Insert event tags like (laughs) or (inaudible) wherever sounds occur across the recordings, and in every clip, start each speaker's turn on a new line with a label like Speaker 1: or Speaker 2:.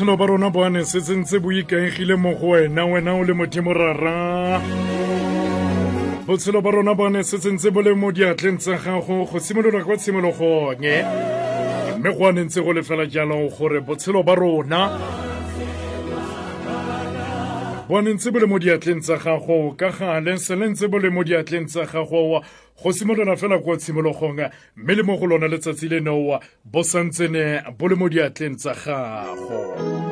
Speaker 1: botshelo ba rona bo ane se tsentse bo ikaegile mo go wena wena o le rara botshelo ba rona bo ane se tsentse bo le mo diatleng tsa gago go simolola kwa tshimologong eh? mme go ane ntse go lefela jalo gore botshelo ba rona ntse bo le mo diatleng tsa gago ka gale se le ntse bo le mo diatleng tsa gago go simolola fela kwa tshimologong mme le mo go lona letsatsi leno bo santsene bo le mo diatleng tsa gago.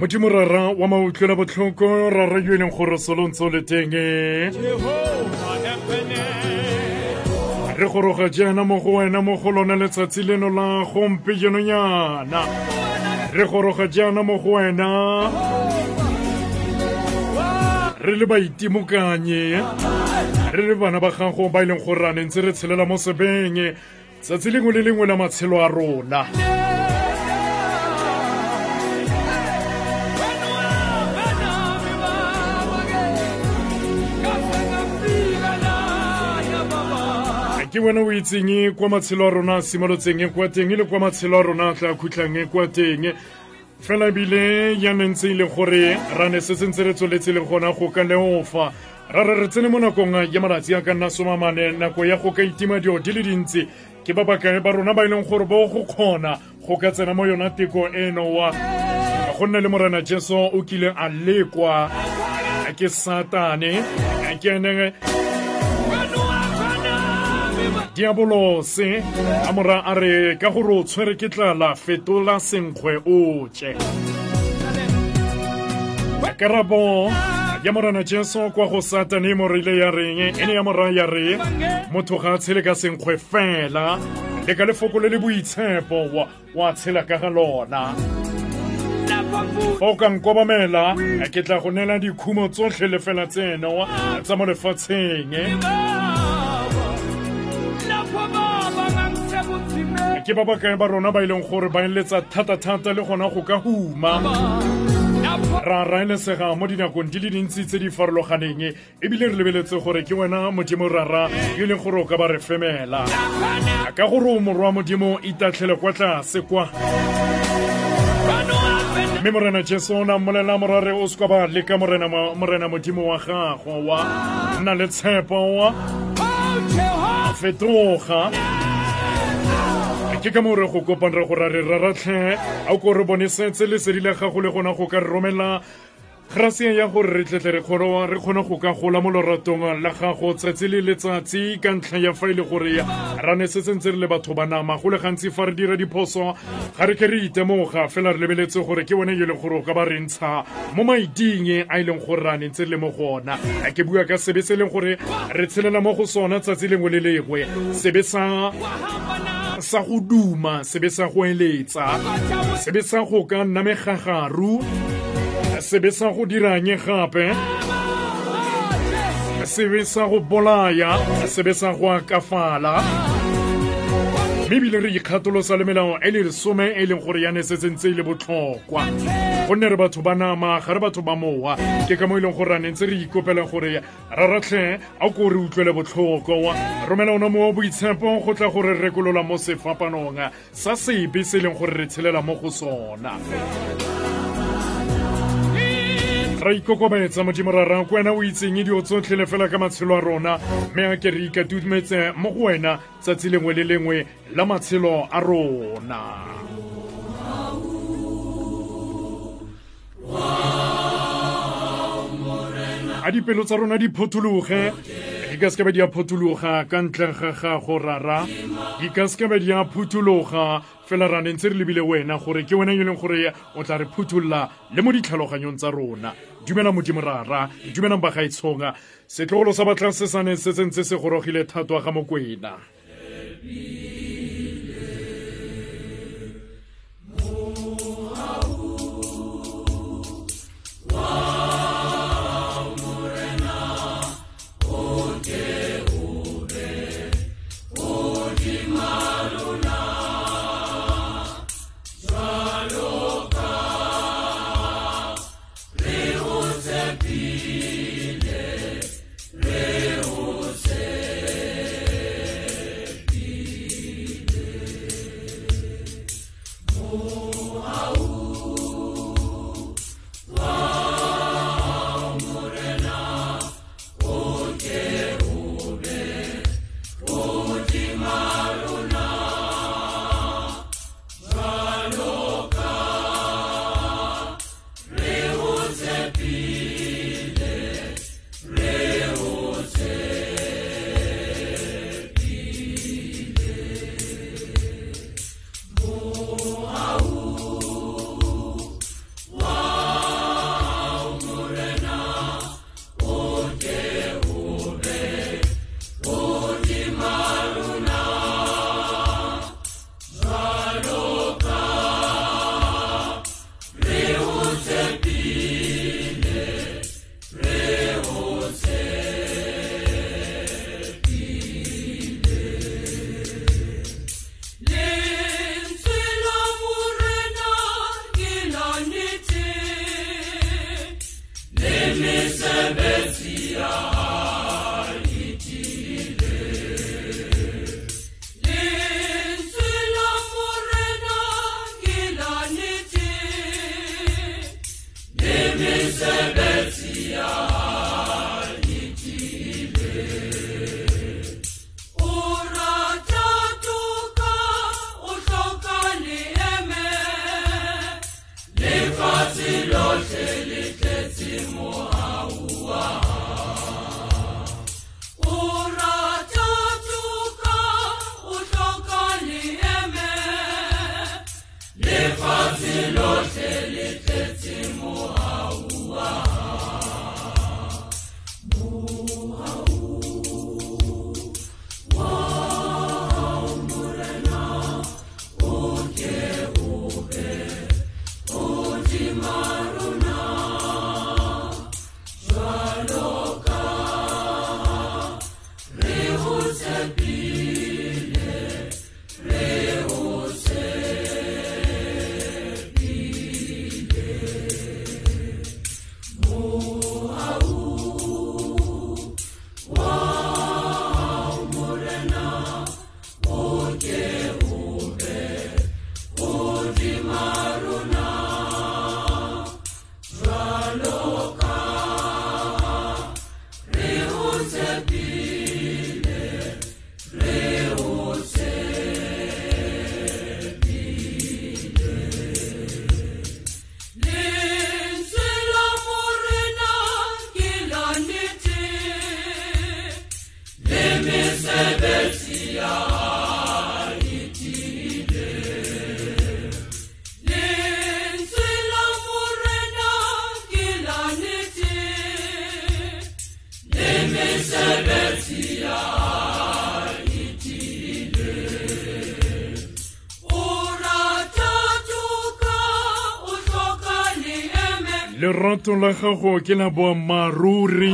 Speaker 1: Modimo rara wa mautlwela botlhoko rara yo e leng gore solontse o le teng re goroga jaana mo go wena mo go lona letsatsi leno la gompienonyana re goroga jaana mo go wena re le baitemokanye re le bana ba gago ba e leng gore ra ne ntse re tshelela mo sebeng tsatsi lengwe le lengwe la matshelo a rona. Ke wena o itseng kwa matshelo a rona a simolotseng kwa teng le kwa matshelo a rona a tla khutlang kwa teng fela bile ya ne ntse le gore ra ne se sentse re tsweletse le gona go ka leofa. Ra re re tsene mo nakong ya malatsi a ka nna somamane nako ya go ka itima dio di le dintsi. Ke ba bakae ba rona ba e leng gore bo go kgona go ka tsena mo yona teko eno wa. Go nne le morena jesu o kile a lekwa. Ke satane ke ene diabolose. A mora a re ka gore o tshwere ke tlala fetola senkgwe o tše karabo ya morana jesu kwa go satane mo re ile ya reng? E ne ya mora ya re motho ga a tshele ka senkgwe fela. Le ka lefoko le le boitshepo wa tshela ka ga lona. Fa o ka nkobamela ke tla go neela dikhumo tsotlhe le fela tseno tsa mo lefatsheng ke ba bakae ba rona ba e leng gore ba eletsa thata-thata le gona go ka huma. Ra raelesega mo dinakong di le dintsi tse di farologaneng ebile re lebeletse gore ke wena modimo rara yo e leng gore o ka ba re femela. Ka gore o morwa modimo itatlhele kwa tlase kwa. Mme morena jesu o na mmolela morare o sekwa ba leka morena modimo wa gago wa. Nna le tshepo wa. Fetoga ke ka moo re go kopang re gore re raratlhe. A ko re bone setse lesedi la gago le gona go ka re romela graseng ya gore re tletle re kgona go ka gola mo loratong la gago tsatsi le letsatsi ka ntlha ya fa e le gore ra ne se sentse re le batho ba nama. Go le gantsi fa re dira diphoso ga re ke re itemoga fela re lebeletse gore ke bone yo e leng gore o ka ba re ntsha mo maiting a e leng gore ra ne ntse re le mo gona ke bua ka sebe se e leng gore re tshelela mo go sona tsatsi lengwe le lengwe. Sebe sa sa go duma sebe sa go eletsa sebe sa go ka nna megagaru sebe sa go diranye gape sebe sa go bolaya sebe sa go akafala mme ebile re ikgatolosa le melao e le lesome e leng gore yane se tsentse e le botlhokwa. Gonne re batho ba nama ga re batho ba mowa. Ke ka mo e leng gore ra ne ntse re ikopela gore raratlhe a ko re utlwele botlhoko. Romela ona mo boitshepo go tla gore rekolola mo sefapanong sa sebe se e leng gore re tshelela mo go sona ra ikokobetsa modimo rara ko wena o itseng dio tsotlhe le fela ka matshelo a rona. Mme a ke re ikatumetse mo go wena tsatsi lengwe le lengwe la matshelo a rona. A dipelo tsa rona di di ka sekabe di a phothologa ka ntle ga gago rara. Di ka sekabe di a phuthologa. Fela ra ne ntse re lebile wena gore ke wena yo leng gore o tla re phuthulola le mo ditlhaloganyong tsa rona. Dumela modimo rara dumelang bagaetshonga setlogolo sa batlang se sane se tsentse se gorogile thato ga mokwena lerato la gago ke la boammaaruri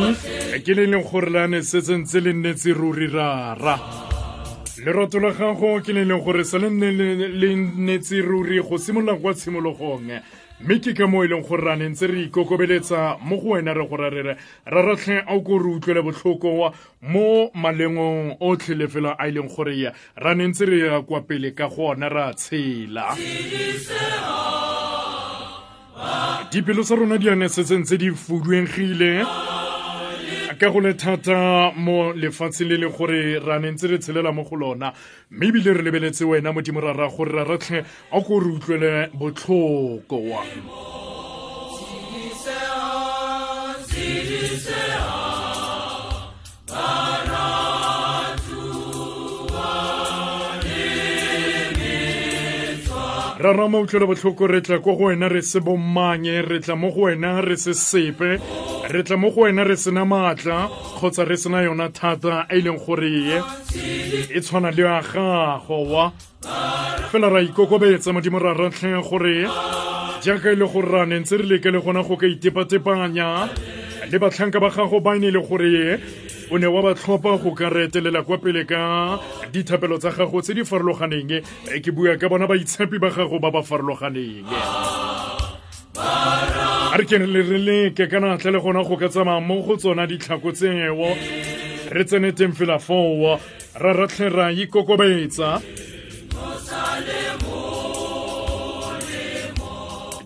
Speaker 1: ke le leng gore la ne setse ntse le nnetse ruri rara. Lerato la gago ke le leng gore sa le nne le nnetse ruri go simolola kwa tshimologong. Mme ke ka mo e leng gore ra ne ntse re ikokobeletsa mo go wena re gore re re raratlhe a ko re utlwele botlhoko mo malengong otlhe le fela a e leng gore ra ne ntse re ya kwa pele ka gona ra tshela dipelo tsa rona di ane setse ntse di fuduegile. Ka go le thata mo lefatsheng le le gore ra ne ntse re tshelela mo go lona. Mme ebile re lebeletse wena modimo ra ra gore ra ratlhe a ko re utlwele botlhoko. wa ra rama utlwela botlhoko re tla ko go wena re se bommanye re tla mo go wena re se sepe re tla mo go wena re sena maatla kgotsa re sena yona thata e leng gore e tshwana le ya gago wa. Fela ra ikokobetsa modimo ra ratlhe gore jaaka e le gore ra ne ntse re leke le gona go ka itepatepanya le batlhanka ba gago ba e ne e le gore o ne wa ba tlhopha go ka retelela kwa pele ka dithapelo tsa gago tse di farologaneng. Ke bua ka bona baitshepi ba gago ba ba farologaneng. A re ke re leke ka natlha le gona go ka tsamaya mo go tsona ditlhako tseo. Re tsene teng fela foo. Ra ratlhe ra ikokobetsa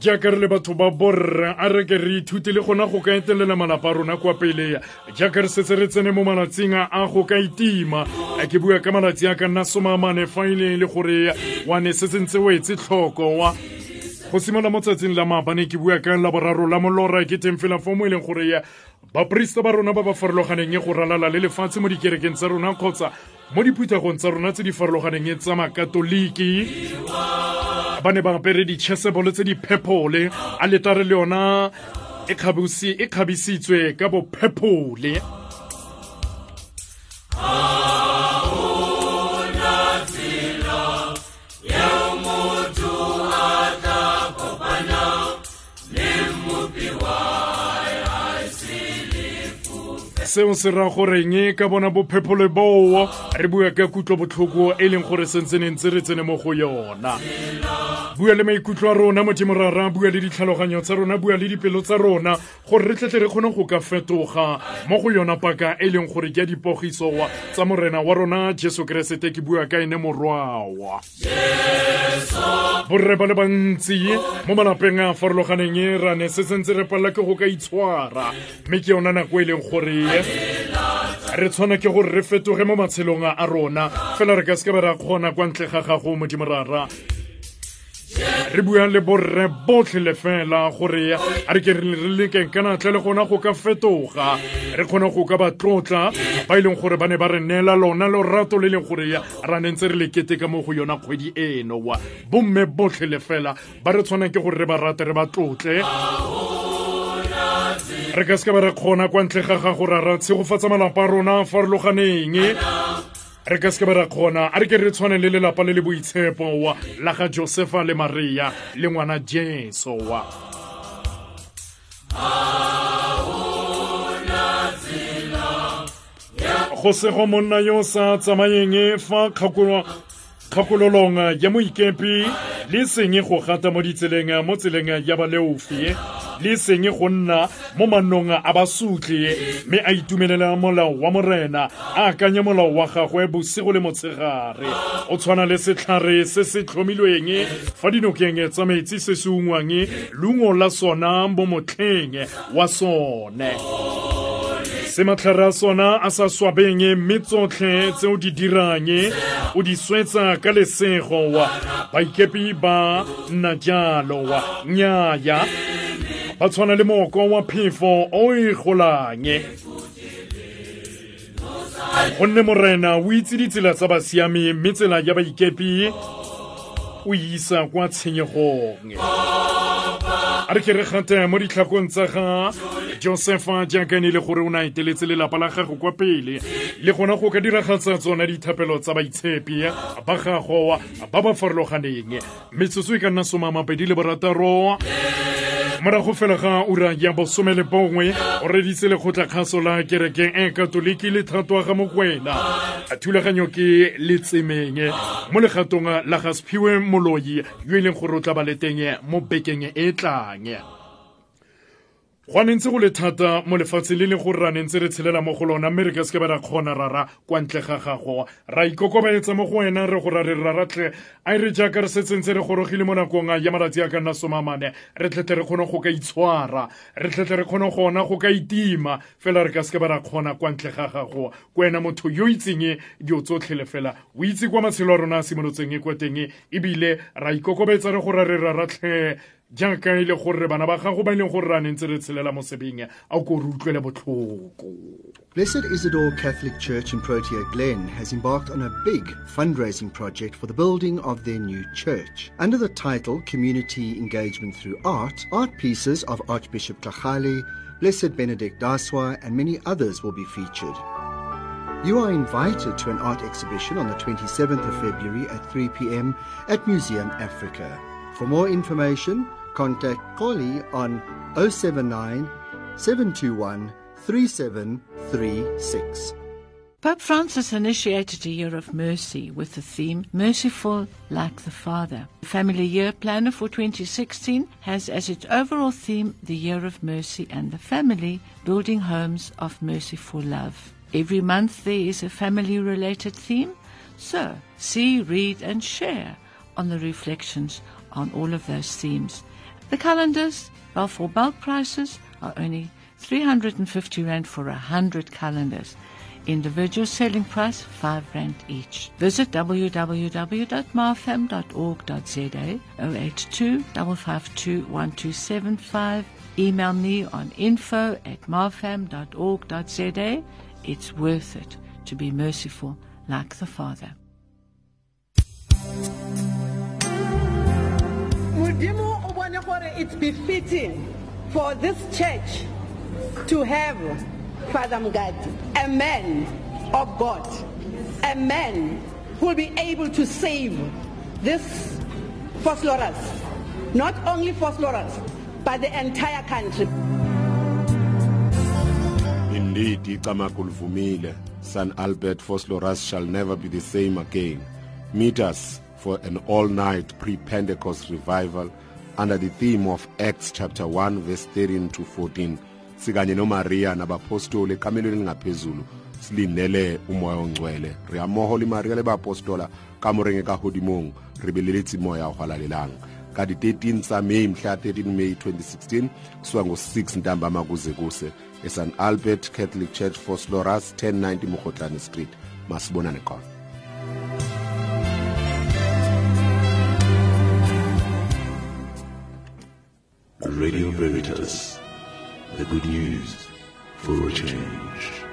Speaker 1: jaaka re le batho ba borra a re ke re ithute le gona go ka etelela malapa a rona kwa pele jaaka re setse re tsene mo malatsing a go ka itima. A ke bua ka malatsi a ka nna somamane fa ile le gore wane se sentse ntse o etse tlhoko wa. Go simola mo tsatsing la maabane ke bua ka laboraro la molora ke teng fela fo mo e leng gore baporista ba rona ba ba farologaneng e go ralala le lefatshe mo dikerekeng tsa rona kgotsa mo diphuthagong tsa rona tse di farologaneng e tsa makatoliki ba ne ba apere ditšhesebolo tse di phepole. A letare le yona e kgabisitswe ka bophepole seo se ra goreng ka bona bophepole boo re bua ka kutlo botlhoko e leng gore sentsene ntse re tsene mo go yona. Bua le maikutlo a rona modimo rara bua le ditlhaloganyo tsa rona bua le dipelo tsa rona gore re tletle re kgone go ka fetoga mo go yona paka e leng gore ke ya dipogiso tsa morena wa rona jesu keresete ke bua ka ene morwawa. Borre ba le bantsi mo malapeng a a farologaneng ra ne se sentse re palela ke go ka itshwara mme ke yona nako e leng gore re tshwana ke gore re fetoge mo matshelong a rona. Fela re ka se be ra kgona kwa ntle ga gago modimo rara re bua le borre botlhe le fela gore a re ke re lekeng ka natlha le gona go ka fetoga. Re kgone go ka ba tlotla ba e leng gore ba ne ba re neela lona lorato le leng gore ra ne ntse re le keteka mo go yona kgwedi eno. Bomme botlhe le fela ba re tshwanang ke gore re ba rate re ba tlotle re ka se ka ba re kgona kwa ntle ga gago ra ra tshegofatsa malapa a rona a farologaneng eh? re ka se ba ra kgona. A re ke re tshwane le lelapa le le boitshepo la ga josefa le maria le ngwana jesu wa. Go sego monna yo sa tsamayeng eh? fa kgakololong eh, ya moikepi le senye go gata mo ditseleng eh, mo tseleng eh, ya baleofi le senye go nna mo mannong a basutli mme a itumelela molao wa morena a akanye molao wa gagwe bosigo le motshegare. O tshwana le setlhare se se tlhomilweng fa dinokeng tsa metsi se se ungwang leungo la sona mo motlheng wa sone sematlara sona asaswa benye metsonklen tse ou di diranye ou di swetsa kalesen rowa baikepi ba nadyalowa nyaya batswana le moko wa phifo o ikgolanye gonne morena o itse ditsela tsa basiame mme tsela ya baikepi o isa kwa tshenyegong a re ke re gate mo ditlhakong tsa ga josepha jaaka ne le gore o ne a eteletse lelapa la gago kwa pele. Le gona go ka diragatsa tsona dithapelo tsa baitshepi ba gago ba ba farologaneng. Metsotso e ka nna somamapedi le borataro. Morago fela ga ura ya bosome le bongwe o reditse lekgotlakgaso la kerekeng e katoliki le thatoa ga mokwena. Thulaganyo ke letsemeng. Mo legatong la ga sephiwe moloi yo e leng gore o tla ba leteng mo bekeng e tlang go ntse go le thata mo lefatshe le le gore ra ntse re tshelela mo go lona mme re ka seke ba ra kgona rara kwa ntle ga gago. Ra ikokobaetsa mo go wena re go ra re raratlhe a e re jaaka re setsentse re gorogile mo nakong ya malatsi a ka nna somamane. Re tlhetle re kgone go ka itshwara. Re tlhetle re kgone gona go ka itima. Fela re ka seke ba ra kgona kwa ntle ga gago. Ko wena motho yo itseng dio tsotlhe le fela. O itse kwa matshelo a rona a simolotseng e kwa teng ebile ra ikokobetsa re go ra re raratlhe jaaka e le gore bana ba gago ba e leng gore re tshelela mo sebeng a ko re utlwele botlhoko
Speaker 2: Blessed Isidore Catholic Church in Protea Glen has embarked on a big fundraising project for the building of their new church. Under the title Community Engagement Through Art, art pieces of Archbishop Tlhagale, Blessed Benedict Daswa, and many others will be featured. You are invited to an art exhibition on the 27th of February at 3 p.m. at Museum Africa. For more information, contact Koli on 079 721 3736.
Speaker 3: Pope Francis initiated a year of mercy with the theme Merciful Like the Father. The Family Year Planner for 2016 has as its overall theme the Year of Mercy and the Family, building homes of merciful love. Every month there is a family related theme, so see, read, and share on the reflections on all of those themes. The calendars, well, for bulk prices, are only 350 Rand for 100 calendars. Individual selling price 5 Rand each. Visit www.marfam.org.za 082 552 Email me on info at marfam.org.za. It's worth it to be merciful like the Father.
Speaker 4: It's befitting for this church to have father mgadi a man of god a man who will be able to save this Vosloorus, not only Vosloorus, but the entire country.
Speaker 5: Indeed, Icamaku Vumile, San Albert Vosloorus shall never be the same again. Meet us for an all-night pre-Pentecost revival under the theme of Acts chapter 1 verse 13 to 14. Sikanye noMaria nabapostoli ekamelweni ngaphezulu silindele umoya ongcwele. Re amohole maria le baapostola ka morenge ka hodimong re beleletse moya go halalelang ka di-13 tsa may mhla 13 may 2016 kusuka ngo-6 ntambama kuze kuse esan albert catholic church for sloras 1090 mogotlane street. Masibonane khona.
Speaker 6: Radio Veritas, the good news for a change.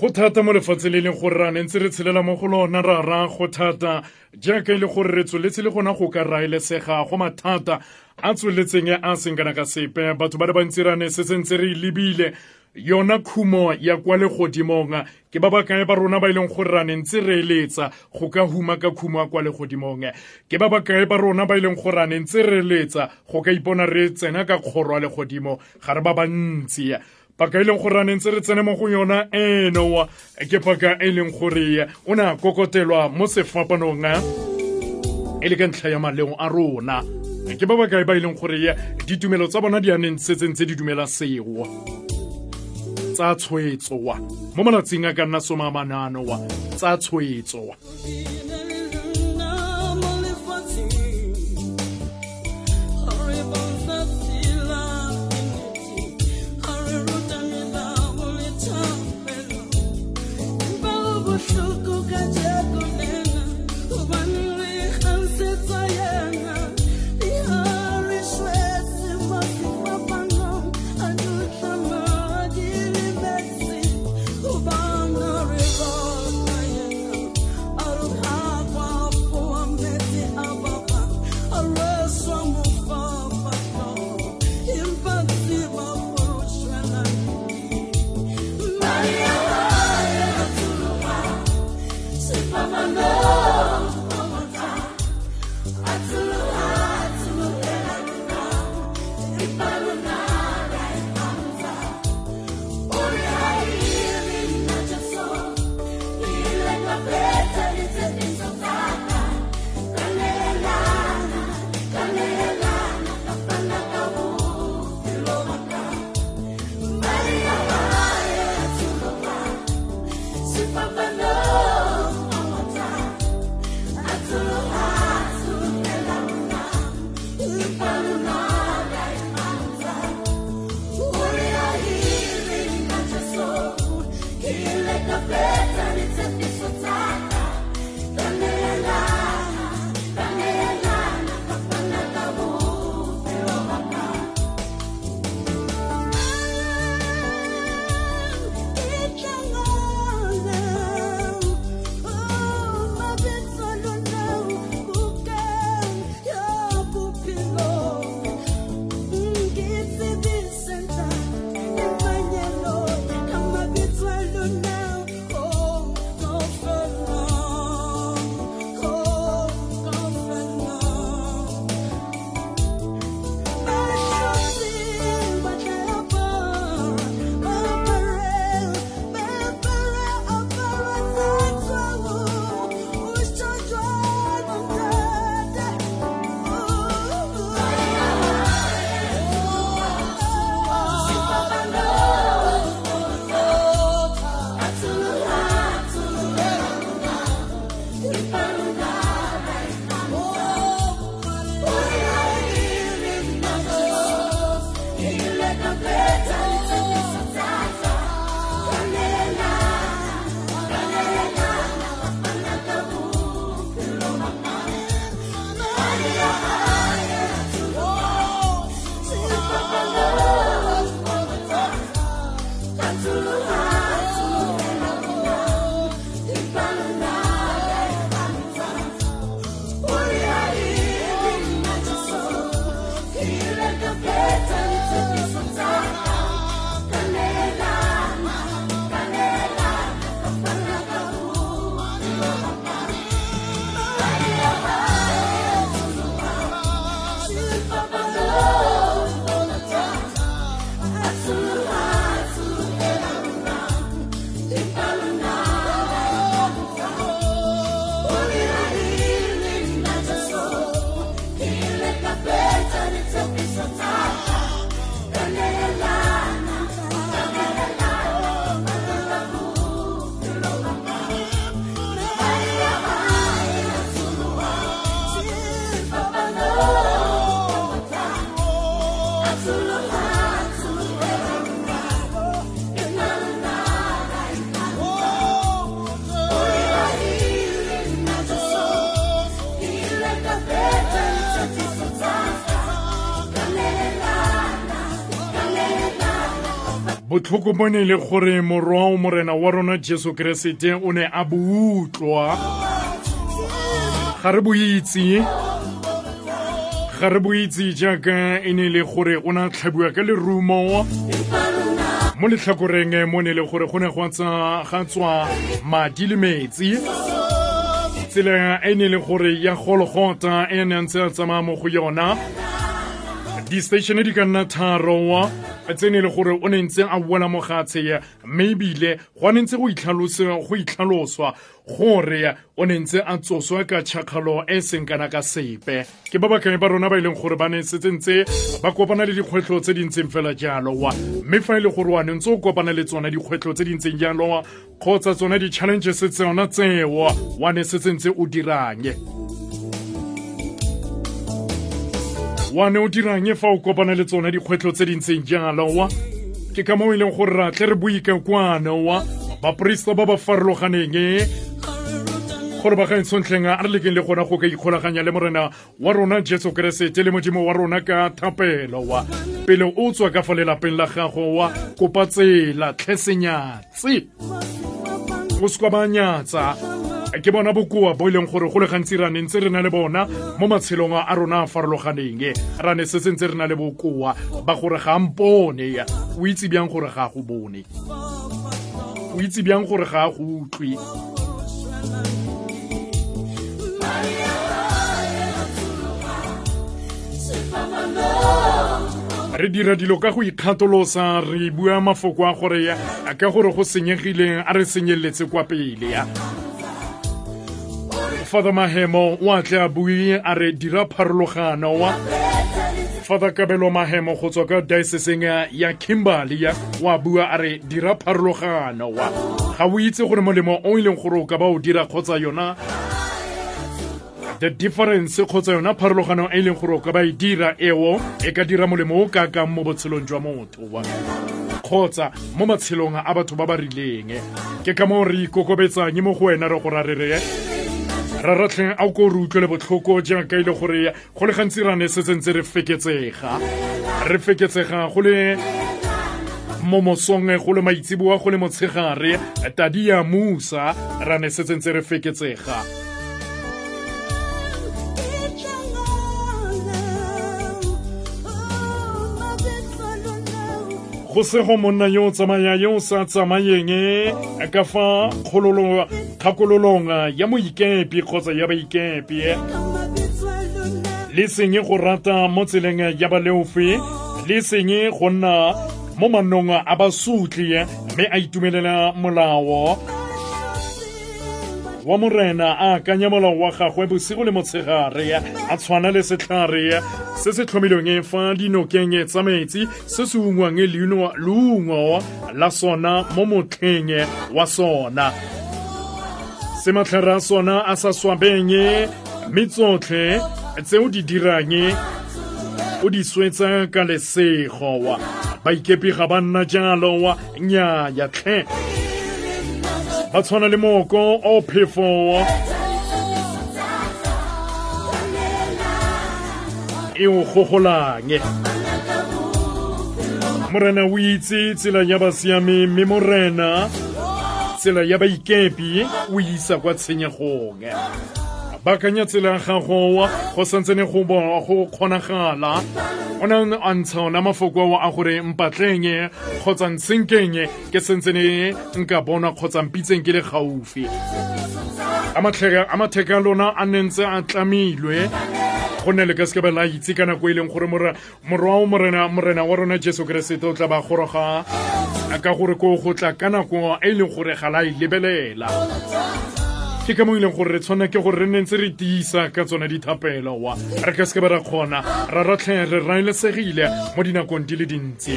Speaker 1: go thata mo lefatshe le leng gore ra ne ntse re tshelela mo go lona ra ra go thata. Jaaka e le gore re tsweletse le gona go ka raelesega go mathata a tsweletseng a seng kana ka sepe. Batho ba le bantsi ra ne se sentse re lebile yona khumo ya kwa legodimong ke ba bakae ba rona ba e leng gore ra ne ntse re eletsa go ka huma ka khumo ya kwa legodimong. Ke ba bakae ba rona ba e leng gore ra ne ntse re eletsa go ka ipona re tsena ka kgoro ya legodimo ga re ba bantsi. Paka e leng gore ra ne ntse re tsene mo go yona eno ke paka e leng gore o ne a kokotelwa mo sefapanong e le ka ntlha ya maleo a rona. Ke ba bakae ba e leng gore ditumelo tsa bona di a neng setseng tse di dumela seo tsa tshwetso wa. Mo malatsing a ka nna na manano wa. Tsa tshwetso wa. Bohloko ka bone le gore morwa o morena wa rona jesu keresete o ne a boutlwa ga re boitse ga re boitse jaaka e ne le gore o na tlhabiwa ka lerumo. Mo letlhakoreng mo ne le gore go ne ga tswa madi le metsi. Tsela e ne le gore ya gologota e ne ntse a tsamaya mo go yona di-station di ka nna tharo tse ne le gore o ne ntse a boela mo gatshe mme ebile go ne ntse go itlhaloswa gore o ne ntse a tsoswa ka tšhakgalo e seng kana ka sepe. Ke ba bakae ba rona ba e leng gore ba ne setse ntse ba kopana le dikgwetlho tse di ntseng fela jalowa mme fa e le gore wa ne ntse o kopana le tsona dikgwetlho tse di ntseng jalowa kgotsa tsona di-challenges tsona tseo wa ne setse ntse o dirang wa ne o dirang fa o kopana le tsona dikgwetlho tse di ntseng jalo wa? Ke ka mo e leng gore ra tle re buika kwana wa? Ba ba farologaneng eh? gore ba gaetshontlheng a re lekeng le gona go ka ikgolaganya le morena wa rona jesu keresete le modimo wa rona ka thapelo wa? Pele o tswa ka fa lelapeng la gago wa? Kopa tsela tlhesenyatse o ba nyatsa ke bona bokoa bo e leng gore go le gantsi ra ne ntse re na le bona mo matshelong a rona a farologaneng. Ra ne se sentse re na le bokoa ba gore ga mpone. O itse bjang gore ga go bone? O itse bjang gore ga go utlwe? Re dira dilo ka go ikgatolosa re bua mafoko a gore ya ka gore go senyegileng a re senyeletse kwa pele ya father mahemo o atle a bue a re dira pharologano wa father kabelo mahemo go tswa ka dioceseng ya kimberley ya wa bua a re dira pharologano wa. Ga o itse gore molemo o e leng gore o ka ba o dira kgotsa yona the difference kgotsa yona pharologano e e leng gore o ka ba e dira eo e ka dira molemo o kakang mo botshelong jwa motho wa. Kgotsa mo matshelong a batho ba ba rileng. Ke ka moo re ikokobetsang mo go wena re go ra re re raratlheng a ko re utlwele botlhoko jaaka e le gore go le gantsi ra ne setse ntse re feketsega. Re feketsega go le mo mosong go le maitsiboa go le motshegare. Tadi ya musa ra ne setse ntse re feketsega go sego monna yo o tsamaya yo o sa tsamayeng ka fa kgakololong ya moikepi kgotsa ya baikepi le seng go rata mo tseleng ya baleofe le senge go nna mo manong a basutli mme a itumelela molao wa morena a akanya molao wa gagwe bosigo le motshegare a tshwana le setlhare se se tlhomilweng fa dinokeng tsa metsi se se ungwang leungo la sona mo motlheng wa sona. Se matlhare a sona a sa swabeng mme tsotlhe tse o di dirang o di swetsa ka lesego baikepi ga ba nna jalo wa nnyaya tlhe ba tshwana le mooko o phefo. E o gogolang morena o itse tsela ya basiame mme morena tsela ya baikepi o isa baakanya tsela gago go santsene go go kgonagala. O ne a ntsha ona mafoko ao a gore mpatleng kgotsa ntsenkeng ke sentsene nka bona kgotsa mpitseng ke le gaufi. A matheka a lona a ne ntse a tlamilwe. Go nne le ka seke la itse ka nako e leng gore morwao morena wa rona jesu keresete o tla ba goroga. Ka gore ko go tla ka nako e leng gore ga la e lebelela ke ka mo ileng gore re tshwana ke gore re nne ntse re tiisa ka tsona dithapelo. Wa re ka seke ba ra kgona ra ratlhe re raelesegile mo dinakong di le dintsi.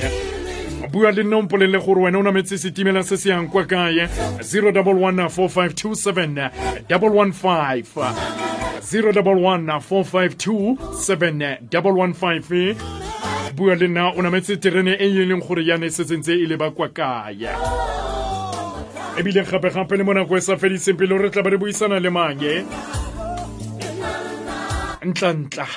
Speaker 1: Bua le nna mpolelele gore wena o nametse setimela se se yang kwa kae? 011 4527 115 011 452 bua le nna o nametse terene e e leng gore yane se tsentse e leba kwa kae ebile gape-gape le mo nako e sa fediseng pele re tla ba re buisana le mange ntla-ntla.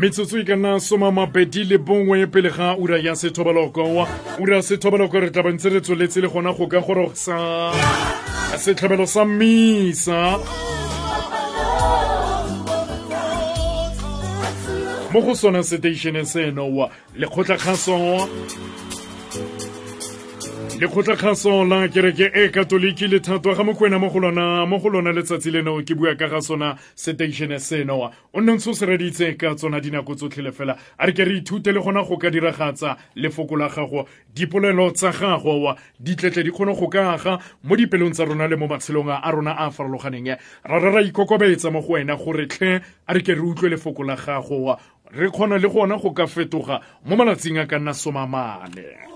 Speaker 1: Metsotso e ka nna soma mabedi le bongwe pele ga ura ya sethobaloko. Ura ya sethobaloko re tla ba ntse re tsweletse le gona go ka gorosa setlhabelo sa mmisa mo go sona seteišene seno wa lekgotlakgaso lekgotlakgaso la kereke e katoliki le thato ga mokwena mo go lona mo go lona letsatsi leno ke bua ka ga sona seteišene seno wa. O nne ntsho o se reditse ka tsona dinako tsotlhe le fela. A re ke re ithute le gona go ka diragatsa lefoko la gago dipolelo tsa gago wa. Ditletle di kgone go ka aga mo dipelong tsa rona le mo matshelong a rona a a farologaneng. Ra ra ra ikokobetsa mo go wena gore tlhe a re ke re utlwe lefoko la gago wa re kgona le gona go ka fetoga mo malatsing a ka nna somamane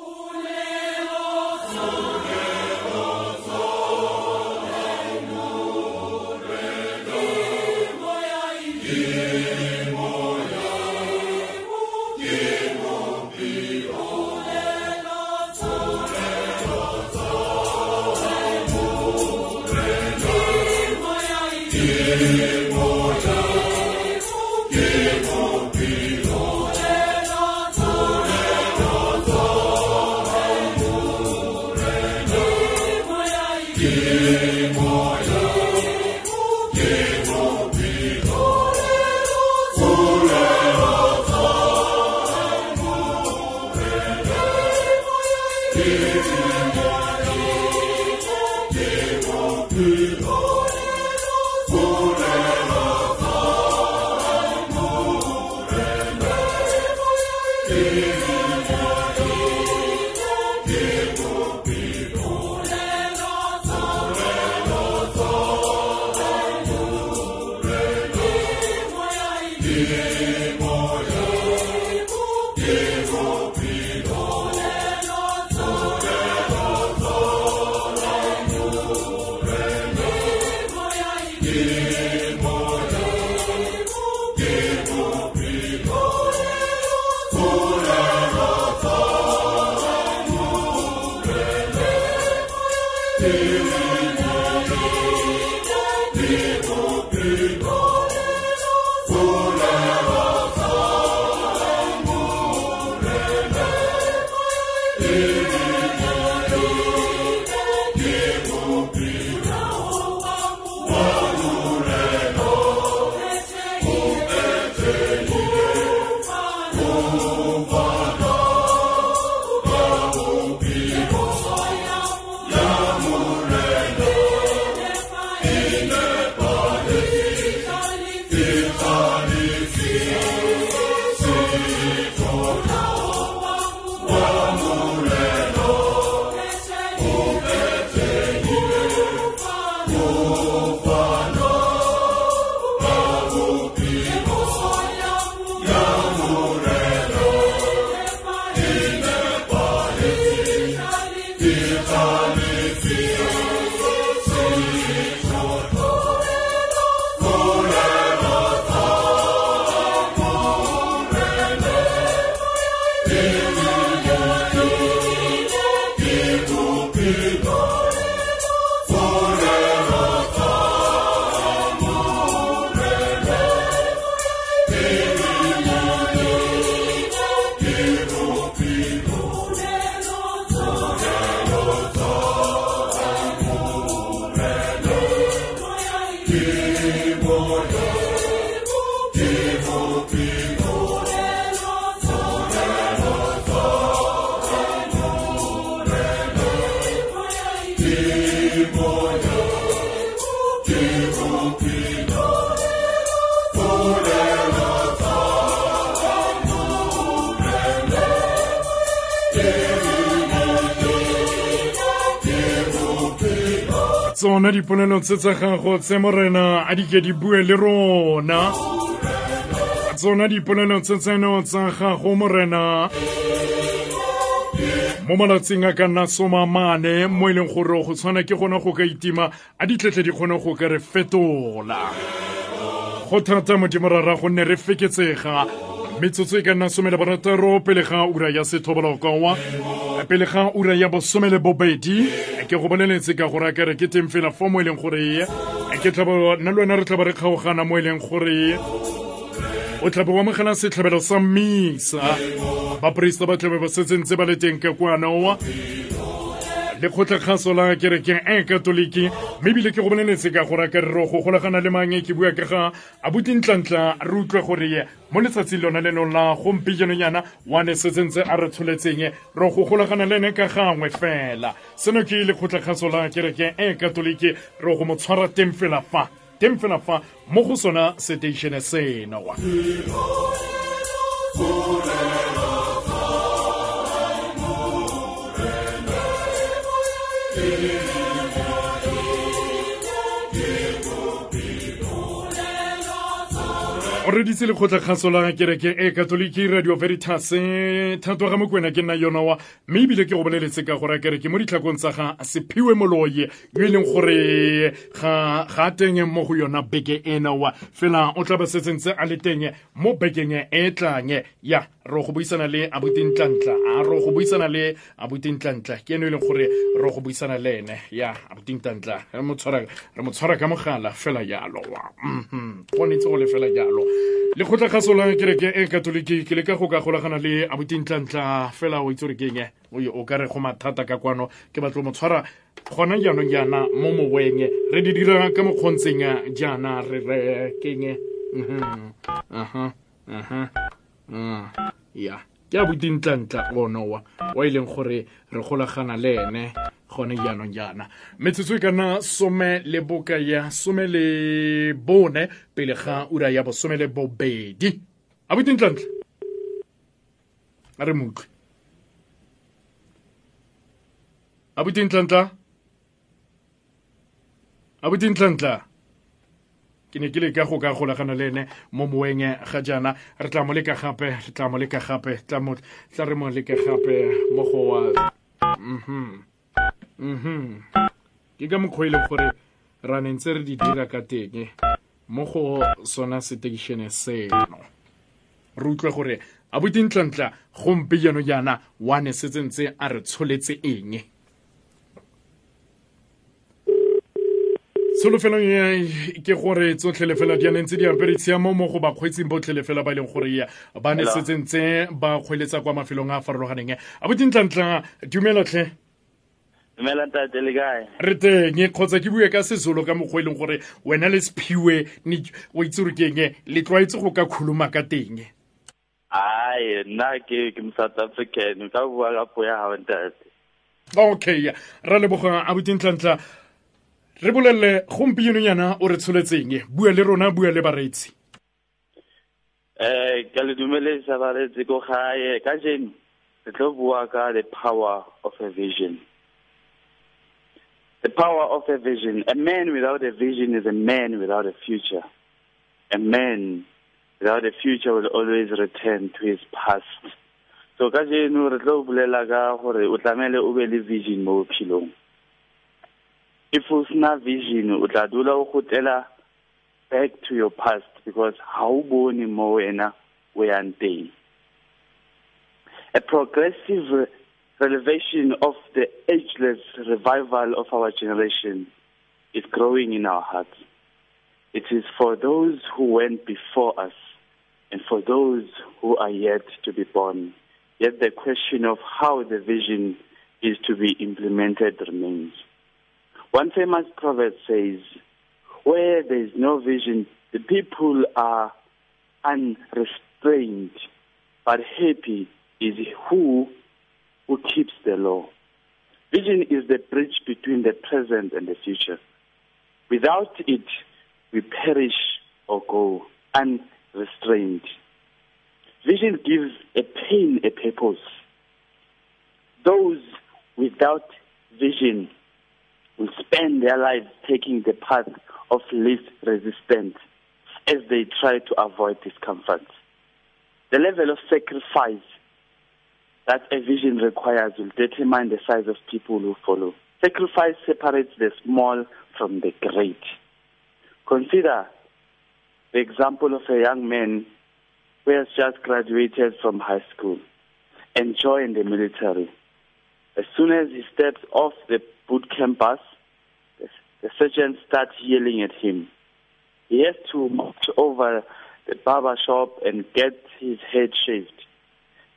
Speaker 1: Deus. Tsona dipolelo tse tsa gago tse morena a dike di bue le rona. Tsona dipolelo tse tseno tsa gago morena mo malatsing a ka nna somamane mo e leng gore go tshwana ke gona go ka itima a ditletle di kgone go ka re fetola. Go thata modimo rara gonne re feketsega metsotso e ka nna some le barataro pele ga ura ya sethobolokowa pele ga ura ya bosome le bobedi. Ke go boleletse ka gore kere ke teng fela fo mo e leng gore ke tlabo nna le wena re tlaba re kgaogana mo e leng gore o tlabe o amogela setlhabelo sa mmisa. Baporista ba tlabe ba setsentse ba le teng ka kwanoa lekgotlakgaso la kerekeng e katoliki. Mme ebile ke go boleletse ka gore ka re ro go golagana le mange ke bua ka ga abutintlantla re utlwe gore mo letsatsing lona leno la gompieno yana wane setsentse a re tsholetseng ro go golagana le ene ka gangwe fela. Seno ke lekgotlakgaso la kerekeng e katoliki re go mo tshwara teng fela fa teng fela fa mo go sona seteišene seno o reditse lekgotlakgaso la kereke e katoliki radio veritas. Thato ga mokwena ke nna yona wa mme ebile ke go boleletse ka gore kereke mo ditlhakong tsa ga sephiwe moloye yo e leng gore ga a teng mo go yona beke ena wa. Fela o tla ba setsentse a le teng mo bekeng e tlang. Ya. Re go buisana le abutintlantla a re go buisana le abutintlantla ke eno e leng gore re go buisana le ene. Ya abutintlantla re mo tshwara ka mogala fela jalo. Wa mhm. Go le fela jalo. Lekgotlakgaso la kereke e katoliki ke le ka go ka golagana le abutintlantla fela o itse gore ke eng o ka re go mathata ka kwano. Ke batlo mo tshwara gona jaanong jaana mo moweng. Re di dira ka mokgontseng jaana re re keng aha aha ya. Ke abutintlantla onowa wa e leng gore re golagana le ene gone jaanong jaana. Metsotso e ka nna some le boka ya some le bone pele ga ura ya bosome le bobedi. Abutintlantla a re motlwe abutintlantla abutintlantla ke ne ke le ka go ka golagana le ene mo moeng ga jaana re tla mo leka gape re tla mo leka gape tla re mo leka gape mo go wa mhm. Mhm. Ke ka mokgwa e gore ra ne ntse re di dira ka teng mo go sona seteišene seno. Re utlwe gore a abutintlantla gompe jano jaana wane setsentse a re tsholetse eng tsholofelo ke gore tsotlhe le fela di ane ntse di apere tshiamo mo go bakgweetsing botlhe le fela ba e leng gore ba ne setsentse ba kgweletsa kwa mafelong a a farologaneng. A botintlantla dumelatlhe
Speaker 7: dumela tate le kae?
Speaker 1: Re teng kgotsa ke bue ka sezolo ka mokgwa e leng gore wena le sephiwe o itse gore ke eng le tlwaetse go ka khuluma ka teng.
Speaker 7: Ai nna ke ke south african ka bua ka puo ya ntate.
Speaker 1: Okay ra leboga a botintlantla re o re tsholetseng. Bua le rona bua le bareetsi.
Speaker 7: Eh, ke le dumeletsa bareetsi gae. Ka jeno re tlo bua ka the power of a vision. The power of a vision. A man without a vision is a man without a future. A man without a future will always return to his past. So ka jeno re tlo bolela ka gore o tlamele o be le vision mo bophelong if o sena vision o tla dula o back to your past because ha o bone mo wena o yang a progressive revelation of the ageless revival of our generation is growing in our hearts. It is for those who went before us and for those who are yet to be born. Yet the question of how the vision is to be implemented remains One famous proverb says, where there is no vision, the people are unrestrained, but happy is who who keeps the law. Vision is the bridge between the present and the future. Without it, we perish or go unrestrained. Vision gives a pain a purpose. Those without vision will spend their lives taking the path of least resistance as they try to avoid discomfort. The level of sacrifice that a vision requires will determine the size of people who follow. Sacrifice separates the small from the great. Consider the example of a young man who has just graduated from high school and joined the military. As soon as he steps off the boot camp the, the sergeant starts yelling at him. He has to march over the barber shop and get his head shaved.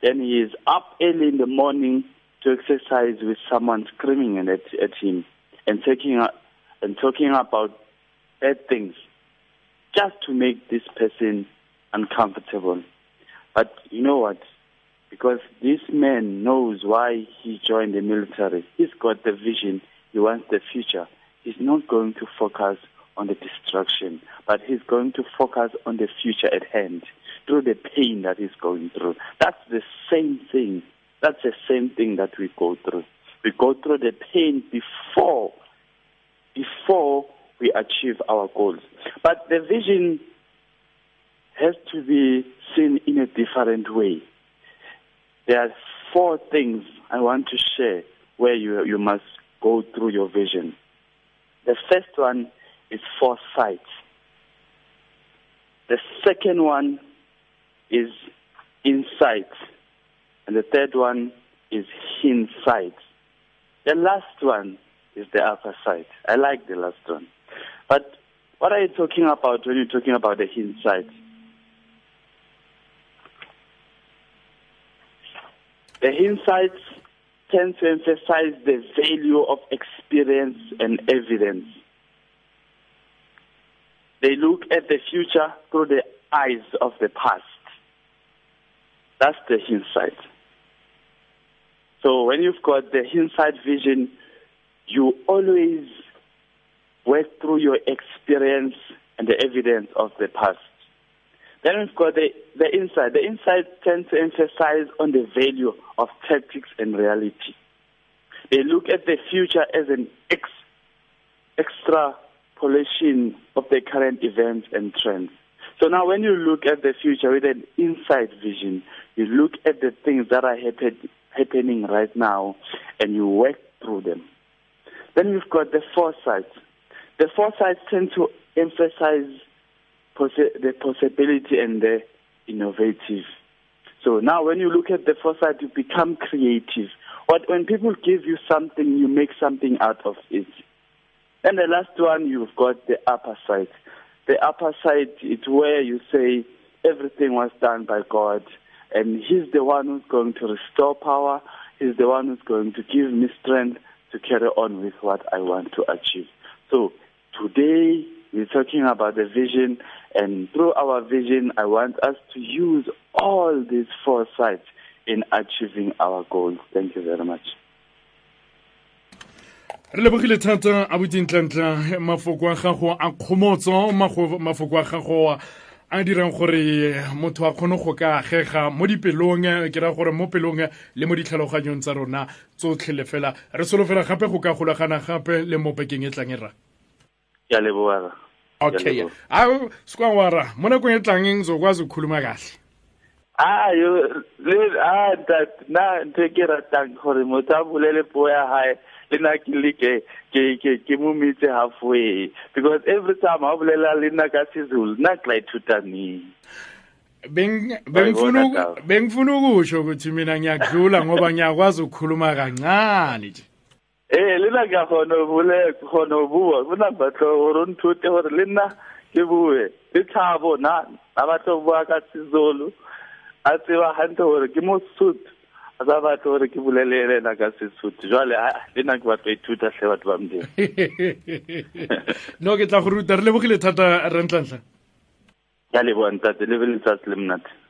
Speaker 7: Then he is up early in the morning to exercise with someone screaming at, at him and taking and talking about bad things just to make this person uncomfortable. But you know what? Because this man knows why he joined the military. He's got the vision. He wants the future. He's not going to focus on the destruction, but he's going to focus on the future at hand through the pain that he's going through. That's the same thing. That's the same thing that we go through. We go through the pain before, before we achieve our goals. But the vision has to be seen in a different way. There are four things I want to share where you, you must go through your vision. The first one is foresight. The second one is insight. And the third one is hindsight. The last one is the upper sight. I like the last one. But what are you talking about when you're talking about the hindsight? The insights tend to emphasize the value of experience and evidence. They look at the future through the eyes of the past. That's the insight. So when you've got the insight vision, you always work through your experience and the evidence of the past. Then we've got the, the insight. The insight tends to emphasize on the value of tactics and reality. They look at the future as an ex, extrapolation of the current events and trends. So now when you look at the future with an insight vision, you look at the things that are happen, happening right now and you work through them. Then we've got the foresight. The foresight tend to emphasize possi- the possibility and the innovative. So now when you look at the foresight, you become creative. What, when people give you something, you make something out of it. And the last one, you've got the upper side. The upper side, is where you say everything was done by God, and He's the one who's going to restore power. He's the one who's going to give me strength to carry on with what I want to achieve. So today, we're talking about the vision, and through our vision, I want us to use all these foresights in achieving our goals. Thank you very much.
Speaker 1: re lebogile thata a mafoko a gago a kgomotso mafoko a gago a dirang gore motho a kgone go ka agega mo dipelong ke gore mo pelong le mo ditlhaloganyong tsa rona fela re solofela gape go ka golagana gape le mo bekeng e tlang e ra
Speaker 7: ke a leboga
Speaker 1: okay a sekwa wara mo nakong e tlang ngizokwazi ukukhuluma kahle?
Speaker 7: Ayo le a na ntho e ke ratang gore motho a bolele puo ya gae le na ke le ke ke ke ke mo metse halfway. Because every time a bolela le nna ka sezulu nna ke la ithuta
Speaker 1: bengifuna ukusho ukuthi mina ngiyakudlula ngoba ngiyakwazi ukukhuluma kancane nje
Speaker 7: ee le nna ka kgona go bule kgona go bua. Go na batlo gore o nthute gore le nna ke bue. Le tlhabo na a batla go bua ka sezulu. A tseba gantle gore ke mosotho. A sa batle gore ke bolele ena ka sesotho. Jale le nna ke batla ithuta tlhe batho ba modimo (laughs)
Speaker 1: no ke tla go ruta. Re lebogile thata rentlantlha
Speaker 7: ke a leboa ntate. Le be letsatsi le monate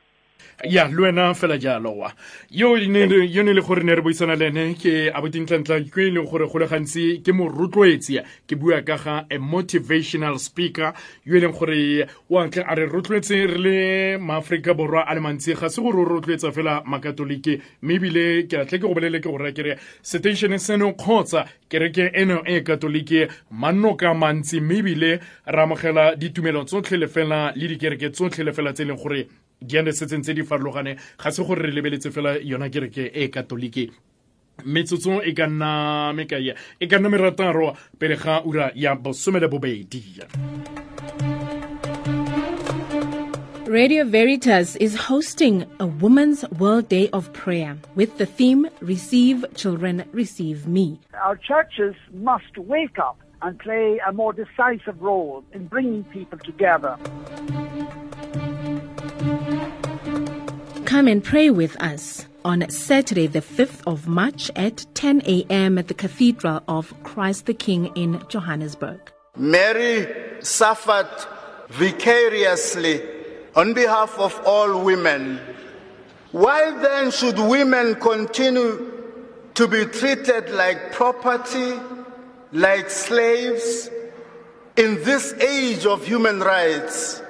Speaker 1: ya le wena fela jalo e yo ne le gore ne re boisana le ene ke abutintlantla ke e leng gore go le gantsi ke mo rotloetsi ke bua ka ga a motivational speaker yo e leng gore wa ntle a re rotloetse re le maaforika borwa a le mantsi ga se gore o rotloetsa fela makatolike mme ebile ke atle ke go bolele ke gore kere seteišene seno kgotsa kereke eno e katolike manno ka mantsi mme ebile re amogela ditumelo tsotlhe le fela le dikereke tsotlhe le fela tse e leng gore di setseng tse di farologane ga se gore re lebeletse fela yona kereke e katolike metsotso e ka nna mekae e ka nna merataro pele ga ura ya bosome le bobedi
Speaker 8: Radio Veritas is hosting a Women's World Day of Prayer with the theme Receive Children, Receive Me.
Speaker 9: Our churches must wake up and play a more decisive role in bringing people together.
Speaker 8: Come and pray with us on Saturday, the 5th of March at 10 a.m. at the Cathedral of Christ the King in Johannesburg.
Speaker 10: Mary suffered vicariously on behalf of all women. Why then should women continue to be treated like property, like slaves, in this age of human rights?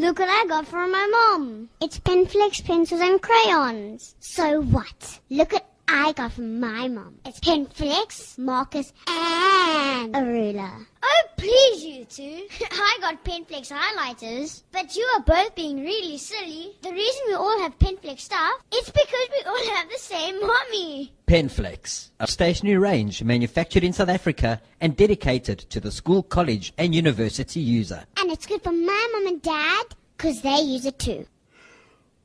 Speaker 11: Look what I got from my mom. It's Penflex pencils and crayons. So what? Look what I got from my mom. It's Penflex, Marcus, and a ruler. Oh, please, you two. (laughs) I got Penflex highlighters, but you are both being really silly. The reason we all have Penflex stuff is because we all have the same mommy.
Speaker 12: Penflex, a stationary range manufactured in South Africa and dedicated to the school, college, and university user.
Speaker 11: And it's good for my mom and dad, because they use it too.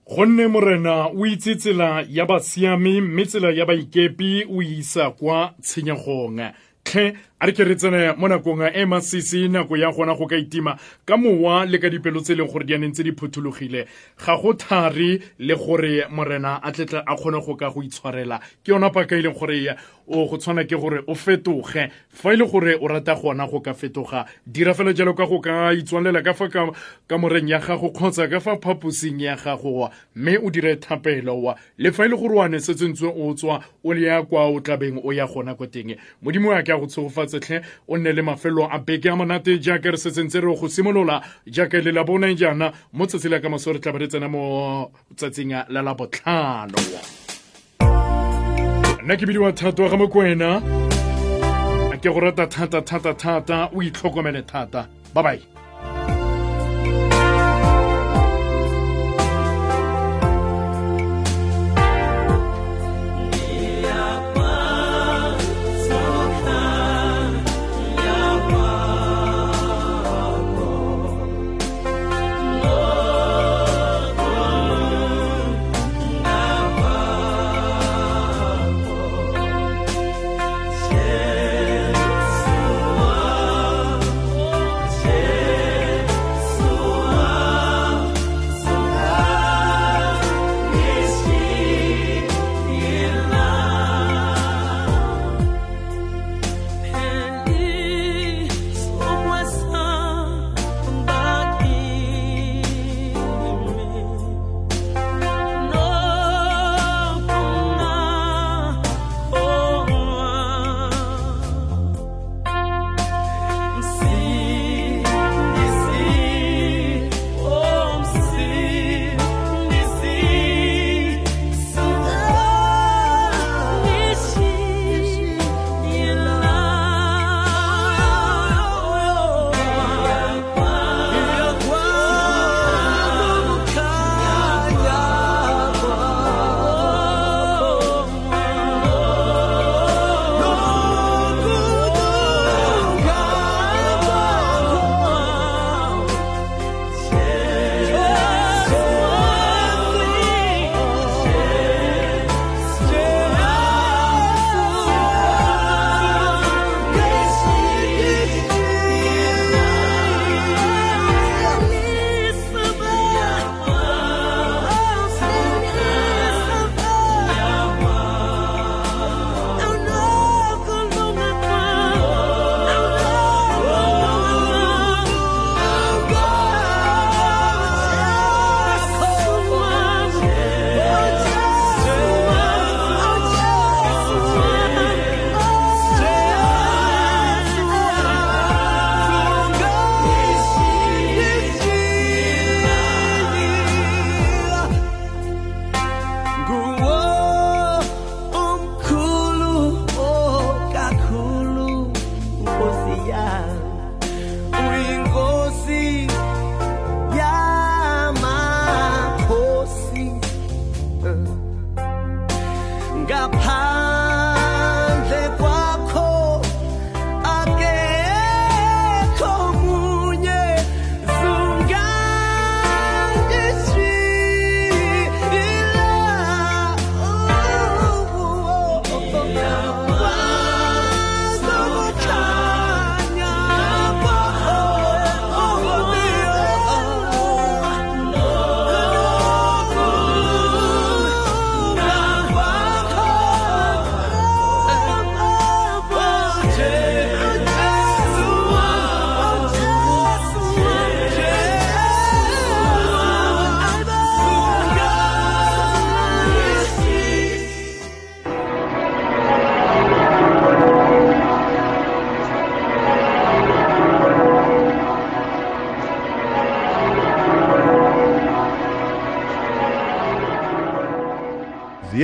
Speaker 1: Gonne morena o itse tsela ya basiame mme tsela ya baikepi o isa kwa tshenyegong tlhe a re ke re tsene mo nakong e masisi nako ya gona go ka itima. Ka mowa le ka dipelo tse e leng gore di aneng tse di phuthologile ga go thari le gore morena a tletle a kgone go ka go itshwarela. Ke yona paka e leng gore o go tshwana ke gore o fetoge. Fa e le gore o rata gona go ka fetoga dira fela jalo ka go ka itswalela ka fa ka moreng ya gago kgotsa ka fa phaposing ya gago mme o dire thapelo le fa e le gore o ne setsentse o tswa o le ya kwa o tlabeng o ya gona ko teng. Modimo ya ke a go tshegofatse tlhe o nne le mafelo a beke a monate jaaka re setsentse re go simolola jaaka le la bona jaana mo tsatsi la ka maso re tla ba re tsena mo tsatsing la labotlhano. Nna ke bidiwa thato ga mokwena ke go rata thata thata thata o itlhokomele thata. Bye bye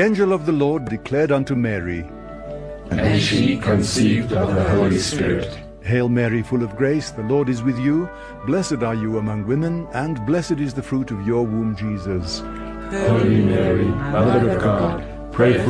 Speaker 13: The angel of the Lord declared unto Mary,
Speaker 6: And she conceived of the Holy Spirit.
Speaker 13: Hail Mary, full of grace, the Lord is with you. Blessed are you among women, and blessed is the fruit of your womb, Jesus.
Speaker 6: Holy Mary, Mother of God, pray for